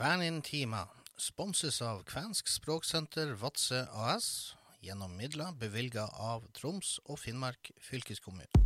Kvænintima sponses av Kvensk språksenter Vadsø AS gjennom midler bevilga av Troms og Finnmark fylkeskommune.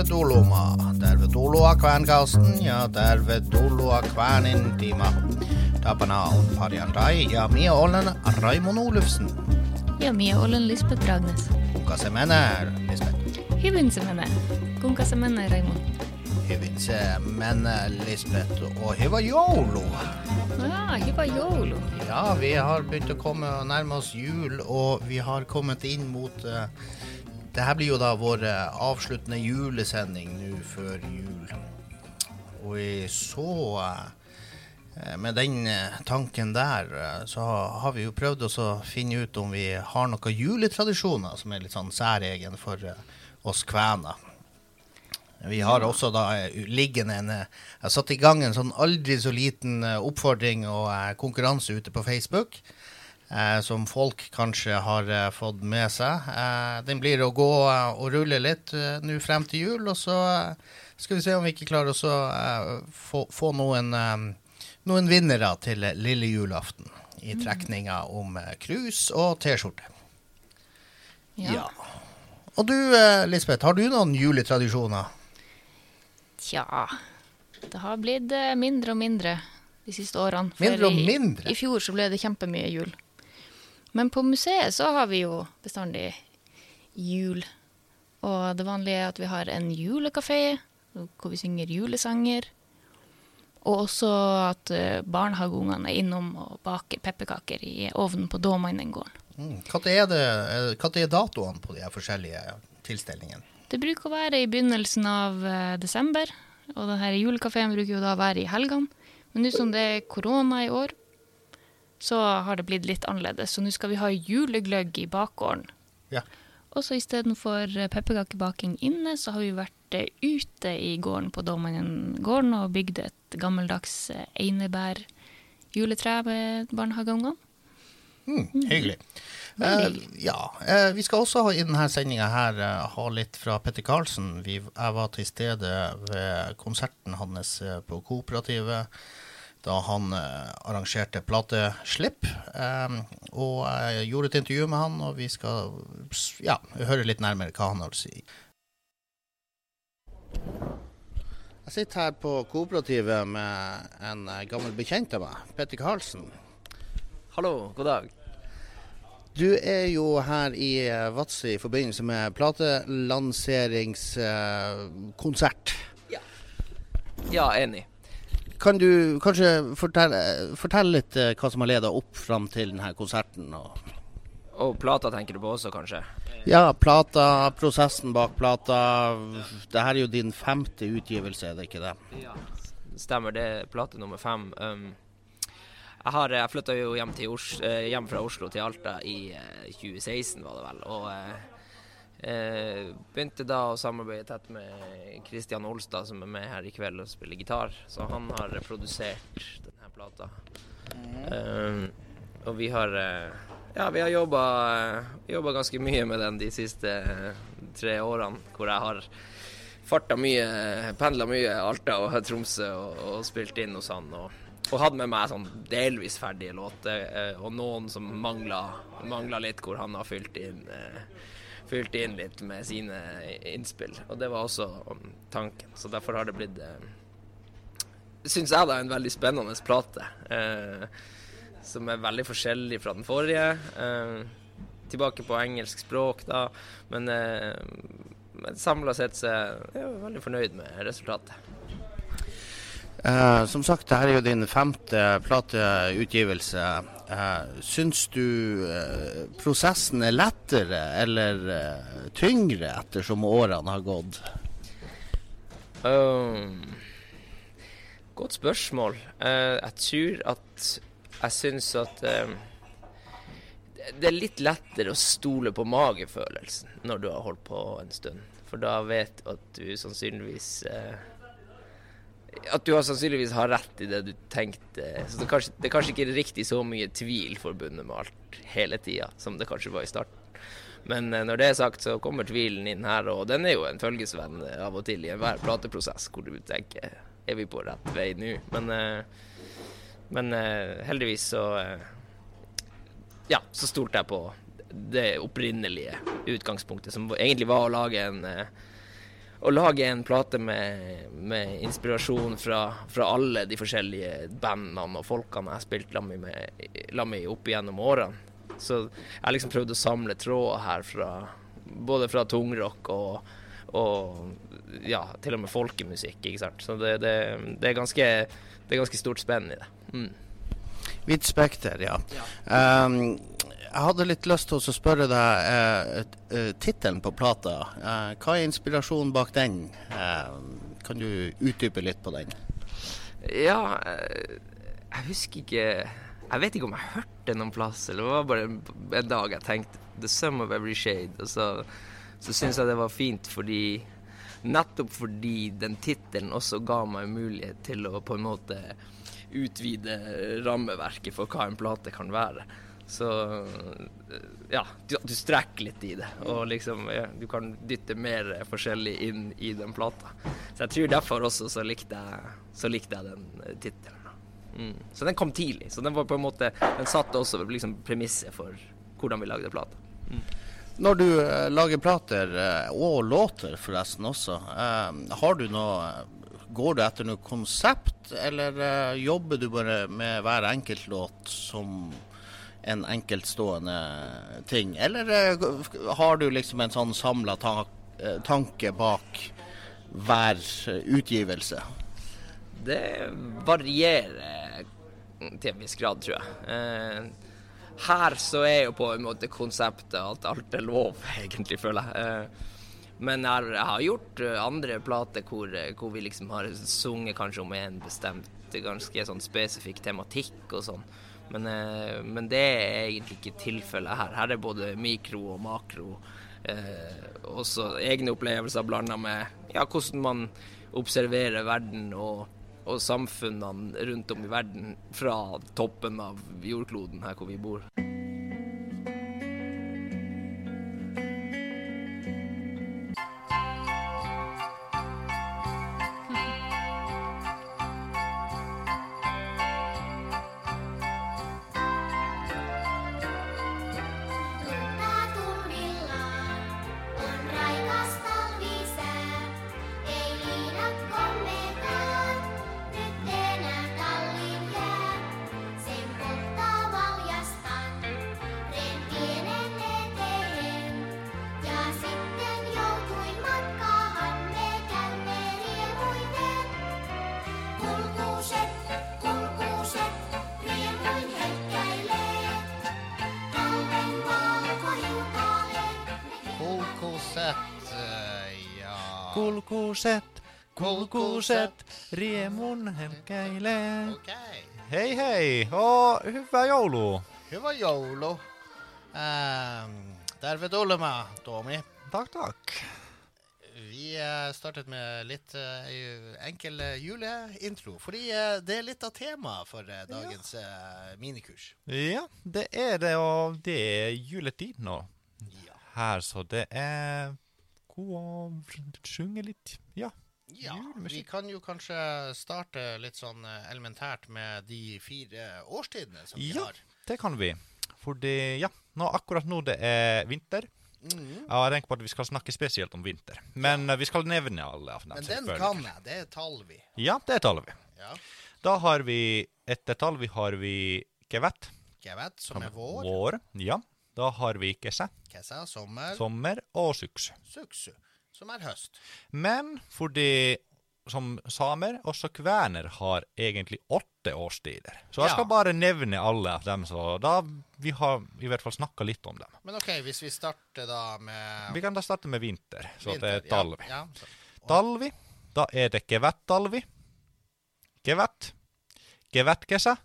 Derve doloma, derve doloa kvernkasten, ja derve doloa kvernintima. Tapana on parjantai ja mie olen Raimond Olufsen. Ja minä olen Lisbeth Ragnes. Kuka se menee, Lisbeth? Hyvin se menee. Kuinka se menee, Raimond? Hyvin se menee, Lisbeth. Og hyvä joulu! Ja, hyvä joulu. Ja, vi har begynt å komme nærme oss jul, og vi har kommet inn mot uh, Det her blir jo da vår eh, avsluttende julesending nå før jul. Og så eh, Med den eh, tanken der, så har vi jo prøvd å finne ut om vi har noen juletradisjoner som er litt sånn særegen for oss kvener. Vi har også da liggende en Jeg satt i gang en sånn aldri så liten oppfordring og konkurranse ute på Facebook. Eh, som folk kanskje har eh, fått med seg. Eh, den blir å gå og rulle litt nå frem til jul, og så skal vi se om vi ikke klarer å få, få noen, noen vinnere til lille julaften. I trekninga om krus og T-skjorte. Ja. Og du, Lisbeth, har du noen juletradisjoner? Tja, det har blitt mindre og mindre de siste årene. Mindre og i- mindre? I fjor så ble det kjempemye jul. Men på museet så har vi jo bestandig jul. Og det vanlige er at vi har en julekafé hvor vi synger julesanger. Og også at eh, barnehageungene er innom og baker pepperkaker i ovnen på Dåmannengården. Mm. Hva er, det, eh, hva er datoene på de forskjellige tilstelningene? Det bruker å være i begynnelsen av eh, desember, og denne julekafeen bruker jo da å være i helgene. Men nå som det er korona i år, så har det blitt litt annerledes. Så nå skal vi ha julegløgg i bakgården. Ja. Og så istedenfor eh, pepperkakebaking inne, så har vi vært eh, ute i gården på Dåmannen gården og bygd et gammeldags einebærjuletre einebær-juletre med barnehageungene. Mm, hyggelig. Eh, hyggelig. ja, eh, Vi skal også ha i denne sendinga her eh, ha litt fra Petter Karlsen. Vi, jeg var til stede ved konserten hans eh, på Kooperativet da han eh, arrangerte plateslipp. Eh, og jeg gjorde et intervju med han, og vi skal ja, høre litt nærmere hva han har å si. Jeg sitter her på Kooperativet med en eh, gammel bekjent av meg, Petter Karlsen. Hallo, god dag. Du er jo her i Vadsø i forbindelse med platelanseringskonsert. Ja, enig. Kan du kanskje fortelle, fortelle litt eh, hva som har leda opp fram til denne konserten? Og, Og plata tenker du på også, kanskje? ja, plata, prosessen bak plata. Det her er jo din femte utgivelse, er det ikke det? Ja. Stemmer, det er plate nummer fem. Um, jeg har, jeg flytta jo hjem, Os eh, hjem fra Oslo til Alta i eh, 2016, var det vel. Og eh, begynte da å samarbeide tett med Kristian Olstad, som er med her i kveld og spiller gitar. Så han har produsert denne plata. Eh, og vi har eh, Ja, vi har jobba, jobba ganske mye med den de siste eh, tre årene, hvor jeg har farta mye, pendla mye Alta og Tromsø og, og spilt inn hos han. Og, og hadde med meg sånn delvis ferdige låter, eh, og noen som mangla litt, hvor han har fylt inn, eh, fylt inn litt med sine innspill. Og det var også tanken. Så derfor har det blitt eh, syns jeg da en veldig spennende plate. Eh, som er veldig forskjellig fra den forrige. Eh, tilbake på engelsk språk, da. Men, eh, samla sett så er jeg veldig fornøyd med resultatet. Eh, som sagt, dette er jo din femte plateutgivelse. Eh, syns du uh, prosessen er lettere eller uh, tyngre ettersom årene har gått? Um, godt spørsmål. Uh, jeg tror at jeg syns at det er litt lettere å stole på magefølelsen når du har holdt på en stund. For da vet du at du sannsynligvis eh, At du har sannsynligvis har rett i det du tenkte. Så det er, kanskje, det er kanskje ikke riktig så mye tvil forbundet med alt hele tida som det kanskje var i starten. Men eh, når det er sagt, så kommer tvilen inn her, og den er jo en følgesvenn av og til i enhver plateprosess, hvor du tenker er vi på rett vei nå? Men, eh, men eh, heldigvis så ja, så stolte jeg på det opprinnelige utgangspunktet, som egentlig var å lage en å lage en plate med, med inspirasjon fra, fra alle de forskjellige bandene og folkene jeg har spilt sammen med, med opp igjennom årene. Så jeg har liksom prøvd å samle tråder her fra både fra tungrock og, og ja, til og med folkemusikk, ikke sant. Så det, det, det, er, ganske, det er ganske stort spenn i det. Mm. Vidt spekter, ja. Um, jeg hadde litt lyst til å spørre deg eh, uh, tittelen på plata. Eh, hva er inspirasjonen bak den? Eh, kan du utdype litt på den? Ja, eh, jeg husker ikke Jeg vet ikke om jeg hørte noen plass, eller det var bare en, en dag jeg tenkte 'The sum of every shade'. Og så, så syns jeg det var fint fordi Nettopp fordi den tittelen også ga meg mulighet til å på en måte utvide rammeverket for hva en plate kan være. Så ja, du, du strekker litt i det, og liksom ja, du kan dytte mer forskjellig inn i den plata. Så jeg tror derfor også så likte jeg, så likte jeg den eh, tittelen. Mm. Så den kom tidlig, så den var på en måte Den satte også liksom premisset for hvordan vi lagde plata. Mm. Når du uh, lager plater, og låter forresten også, har du noe Går du etter noe konsept, eller jobber du bare med hver enkelt låt som en enkeltstående ting? Eller har du liksom en sånn samla ta tanke bak hver utgivelse? Det varierer til en viss grad, tror jeg her så er jo på en måte konseptet at alt er lov, egentlig, føler jeg. Men jeg har gjort andre plater hvor, hvor vi liksom har sunget kanskje om en bestemt, ganske sånn spesifikk tematikk og sånn. Men, men, det er egentlig ikke tilfellet her. Her er både mikro og makro. Eh, også egne opplevelser blanda med ja, hvordan man observerer verden og og samfunnene rundt om i verden fra toppen av jordkloden her hvor vi bor. Kolkoset, kulkuset, riemun helkeile. Okay. Hei hei, og hyvää joulua. Hyvää joulua. Ähm, Tervetuloa, Tommy. Takk, takk. Vi uh, startet med litt uh, enkel uh, juleintro, fordi uh, det er litt av temaet for dagens ja. minikurs. Ja, det er det, og det er juletid nå ja. her, så det er god og synge litt. Ja. Ja, vi kan jo kanskje starte litt sånn elementært med de fire årstidene som vi ja, har. Ja, det kan vi. Fordi, ja, nå, akkurat nå det er vinter. Mm. Jeg har tenkt på at vi skal snakke spesielt om vinter. Men ja. vi skal nevne alle. Men den kan jeg. Det er Talvi. Ja, det er Talvi. Ja. Da har vi etter talvi har vi Kevett. Kevett, som er vår. Vår. Ja. Da har vi kese, Kessa, sommer. sommer og suksu. Suksu, som er høst. Men fordi som samer, også kvener har egentlig åtte årstider. Så jeg Ja. skal bare nevne alle av dem, så da vi har i hvert fall snakka litt om dem. Men OK, hvis vi starter da med Vi kan da starte med vinter, så det er vinter, talvi. Ja, ja, Og... Talvi, da er det gevettalvi. Gevett. Gevettkesa.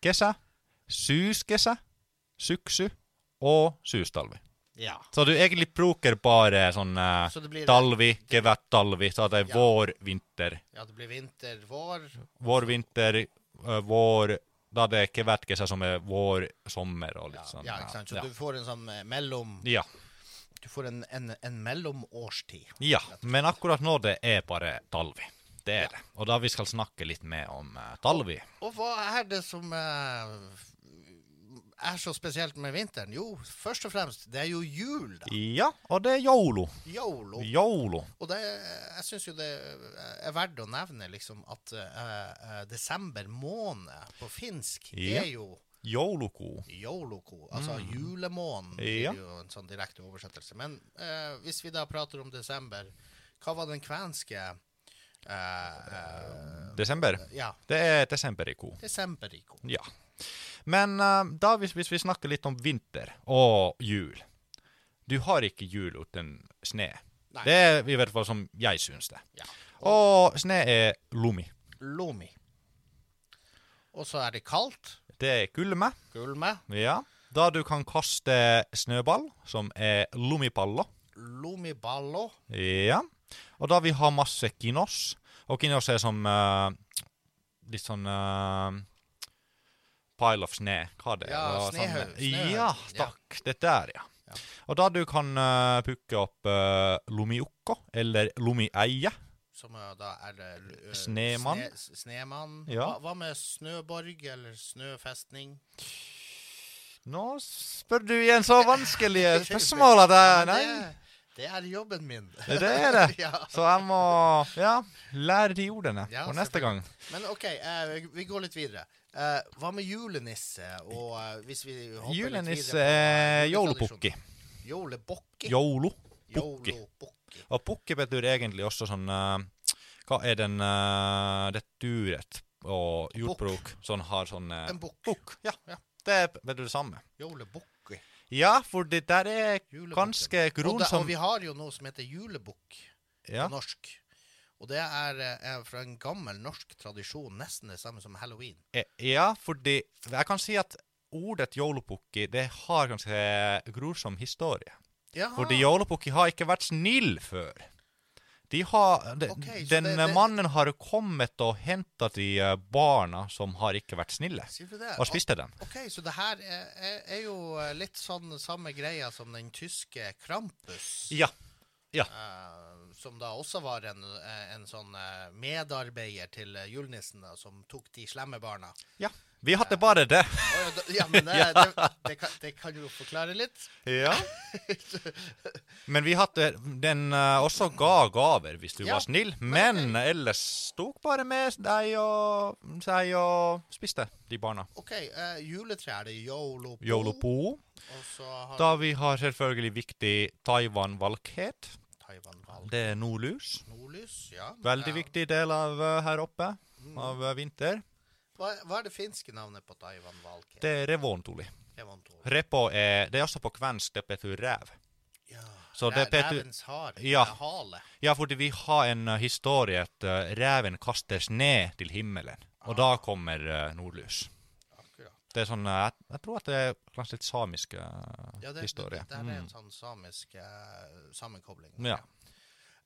Kesa. Suskesa. Suksu. Og sustalvi. ja. Så du egentlig bruker bare sånn eh, Så blir talvi, gevettalvi, så det er Ja. vår, vinter. Ja, det blir vinter, vår. Vår, vinter, eh, vår Da det er gevettkesa som er vår, sommer og Ja, litt sånn. ja, ikke sant. Så ja. du får en sånn eh, mellom ja. Du får en, en, en mellomårstid. ja. Men akkurat nå det er bare talvi. Det er Ja. det. Og da vi skal snakke litt mer om uh, talvi. Og hva er det som eh, er så spesielt med vinteren? Jo, først og fremst, det er jo jul, da. Ja, og det er yolo. Yolo. Yolo. Og det, jeg syns jo det er verdt å nevne liksom at uh, desember måned på finsk Ja. er jo Yoloko. Yoloko, altså julemånen, Mm. Ja. er jo en sånn direkte oversettelse. Men uh, hvis vi da prater om desember, hva var den kvenske uh, Desember. Ja, Det er desemberiko. desemberiko. Ja. Men eh, da hvis, hvis vi snakker litt om vinter og jul Du har ikke jul uten sne. Det er i hvert fall som jeg syns det. Ja. Og sne er lumi. Lomi. Og så er det kaldt. Det er kulme. Kulme. Ja. Da du kan kaste snøball, som er lumipallo. Lomiballo. Ja. Og da vi har masse kinos. Og kinos er som uh, litt sånn eh, Pile of snø. Hva det Ja, var Sånn, ja, takk. Det der, ja. Ja. Og da du kan uh, pukke opp uh, lumiukko, eller lumieie. Som eh, da er det eh, Snemann. Sne, snemann. Ja. Hva, hva med snøborg eller snøfestning? Nå spør du igjen så vanskelige spørsmål at jeg Ja, Nei, Det, er jobben min. det er det. ja. Så jeg må ja, lære de ordene Ja, for neste gang. Men OK, eh, vi- vi går litt videre. Eh, hva med julenisse? Og uh, hvis vi Julenisse er på jolopukki. Pukki. Jolopukki. Og pukki betyr egentlig også sånn uh, Hva er den uh, Det duret og jordbruk som har sånn uh, En bukk. Ja. Ja. Det er betyr det samme. Jolebukki. Ja, for det der er ganske ganske Og, og vi har jo noe som heter julebukk ja. på norsk. Og det er, eh, er fra en gammel norsk tradisjon, nesten det samme som halloween. Eh, ja, fordi Jeg kan si at ordet jolopukki det har ganske grusom historie. Jaha. Fordi jolopukki har ikke vært snill før. De har, de, okay, den det- det- mannen har kommet og henta de eh, barna som har ikke vært snille, og spiste dem. Ok, så det her er, er, jo litt sånn samme greia som den tyske Krampus. Ja. Ja. eh, som da også var en, eh, en sånn eh, medarbeider til eh, julenissen, da, som tok de slemme barna. ja. Vi hadde bare det. Ja, men det, det, det, kan, det kan du jo forklare litt. Ja. Men vi hadde Den også ga gaver hvis du Ja, var snill, men okay. ellers tok bare med deg og seg og spiste de barna. OK, uh, juletre er det yolopo. Yolopo. Har Da vi har selvfølgelig viktig Taiwan-valghet. Taiwan valgt Det er nordlus. nordlys. Ja. Veldig Ja. viktig del av eh, her oppe. Mm. Av eh, vinter. Hva, hva er det finske navnet på Taiwan valgt? Det er revontuli. Revontol. Repo er Det er også på kvensk. Det betyr rev. Ja. Så det betyr- Revens har, Ja. hale. Ja, fordi vi har en eh, historie at reven kastes ned til himmelen. Og da kommer nordlus. Det er sånn eh, jeg, jeg tror at det er kanskje litt samisk uh, Ja, det, historie. det, det er en Mm. sånn samisk uh, sammenkobling. Ja.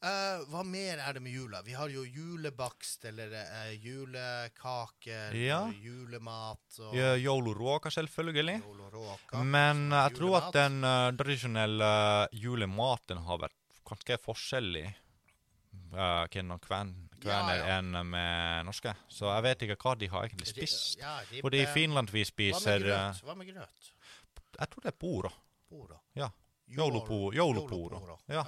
Uh, hva mer er det med jula? Vi har jo julebakst, eller uh, julekaker, Ja. og julemat og Ja, Jouluruoka, selvfølgelig. joloråka. Men uh, jeg tror at den tradisjonelle julematen har vært ganske forskjellig uh, hvem kven, kvener Ja, ja. enn med norske. Så jeg vet ikke hva de har egentlig spist. Ja. Fordi i Finland vi spiser eh? Hva med grøt? Jeg tror det er poro. Poro. Ja. Jolo- Joloporo. Ja.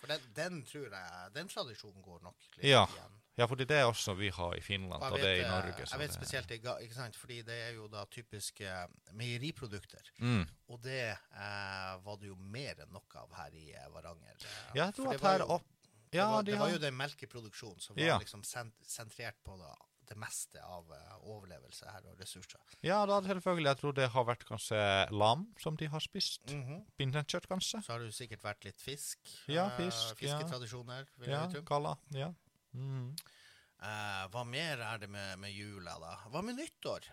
For den, den tror jeg Den tradisjonen går nok litt Ja. igjen. Ja, fordi det er også vi har i Finland, Og og det er i eh, Norge. så Jeg vet spesielt ikke sant? Fordi det er jo da typiske meieriprodukter. Mm. Og det eh, var det jo mer enn nok av her i eh, Varanger. Eh, Ja, jeg tror at her jo- opp... det, var, de det var jo den melkeproduksjonen som var Ja. liksom sent sentrert på da, det meste av uh, overlevelse her og ressurser. Ja, da selvfølgelig. Jeg tror det har vært kanskje lam som de har spist. Mhm. Pinnekjøtt, kanskje. Så har det jo sikkert vært litt fisk. Ja, eh, fisk, uh, Fisketradisjoner, vil Ja, jeg tro. kalla. Ja. Mm. Uh, hva mer er det med, med jula, da? Hva med nyttår?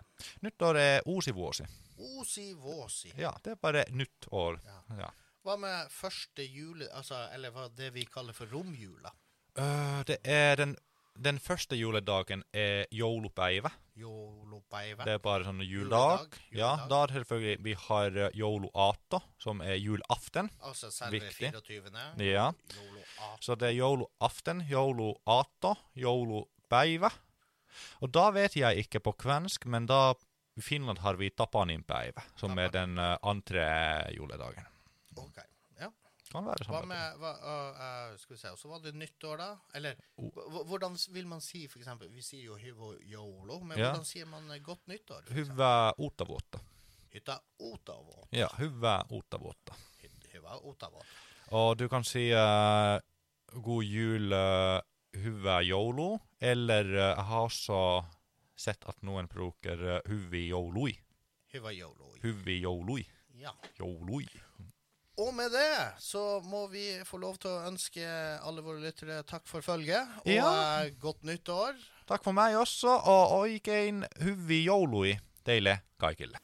Nyttår er uusivuosi. Osi-våsi. Ja, det er bare nyttår. Ja. Ja. Hva med første jule... Altså, eller hva det vi kaller for romjula? Uh, det er den, den første juledagen er joulupäivä. Joulopeive. Det er bare sånn juledag. Juledag, Ja, da er det selvfølgelig Vi har joloato, som er julaften. Altså selve Viktig. 24. Ja. Så det er jouluaften, joloato, joulupäivä. Og da vet jeg ikke på kvensk, men da i Finland har vi tapaninpäivä, som er den uh, andre juledagen. Ok, ja. Kan være Hva sånn. med hva, uh, Skal vi se, så var det nyttår, da? Eller hvordan vil man si, eksempel Vi sier jo hyvo jolo, men Ja. hvordan sier man eh, godt nyttår? Hyvää uutta vuotta. Hytta Otavo. Ja, hyvää uutta vuotta. Hy- Hyvä Otavo. Og du kan si uh, god jul, uh, hyvää joulu, eller jeg har også sett at noen bruker uh, hyvi joului. Hyvä jolo. Hyvi joului. Ja. Joului. Og med det så må vi få lov til å ønske alle våre lyttere takk for følget, og Ja. eh, godt nyttår. Takk for meg også, og oikein hyvi joului teille kaikille.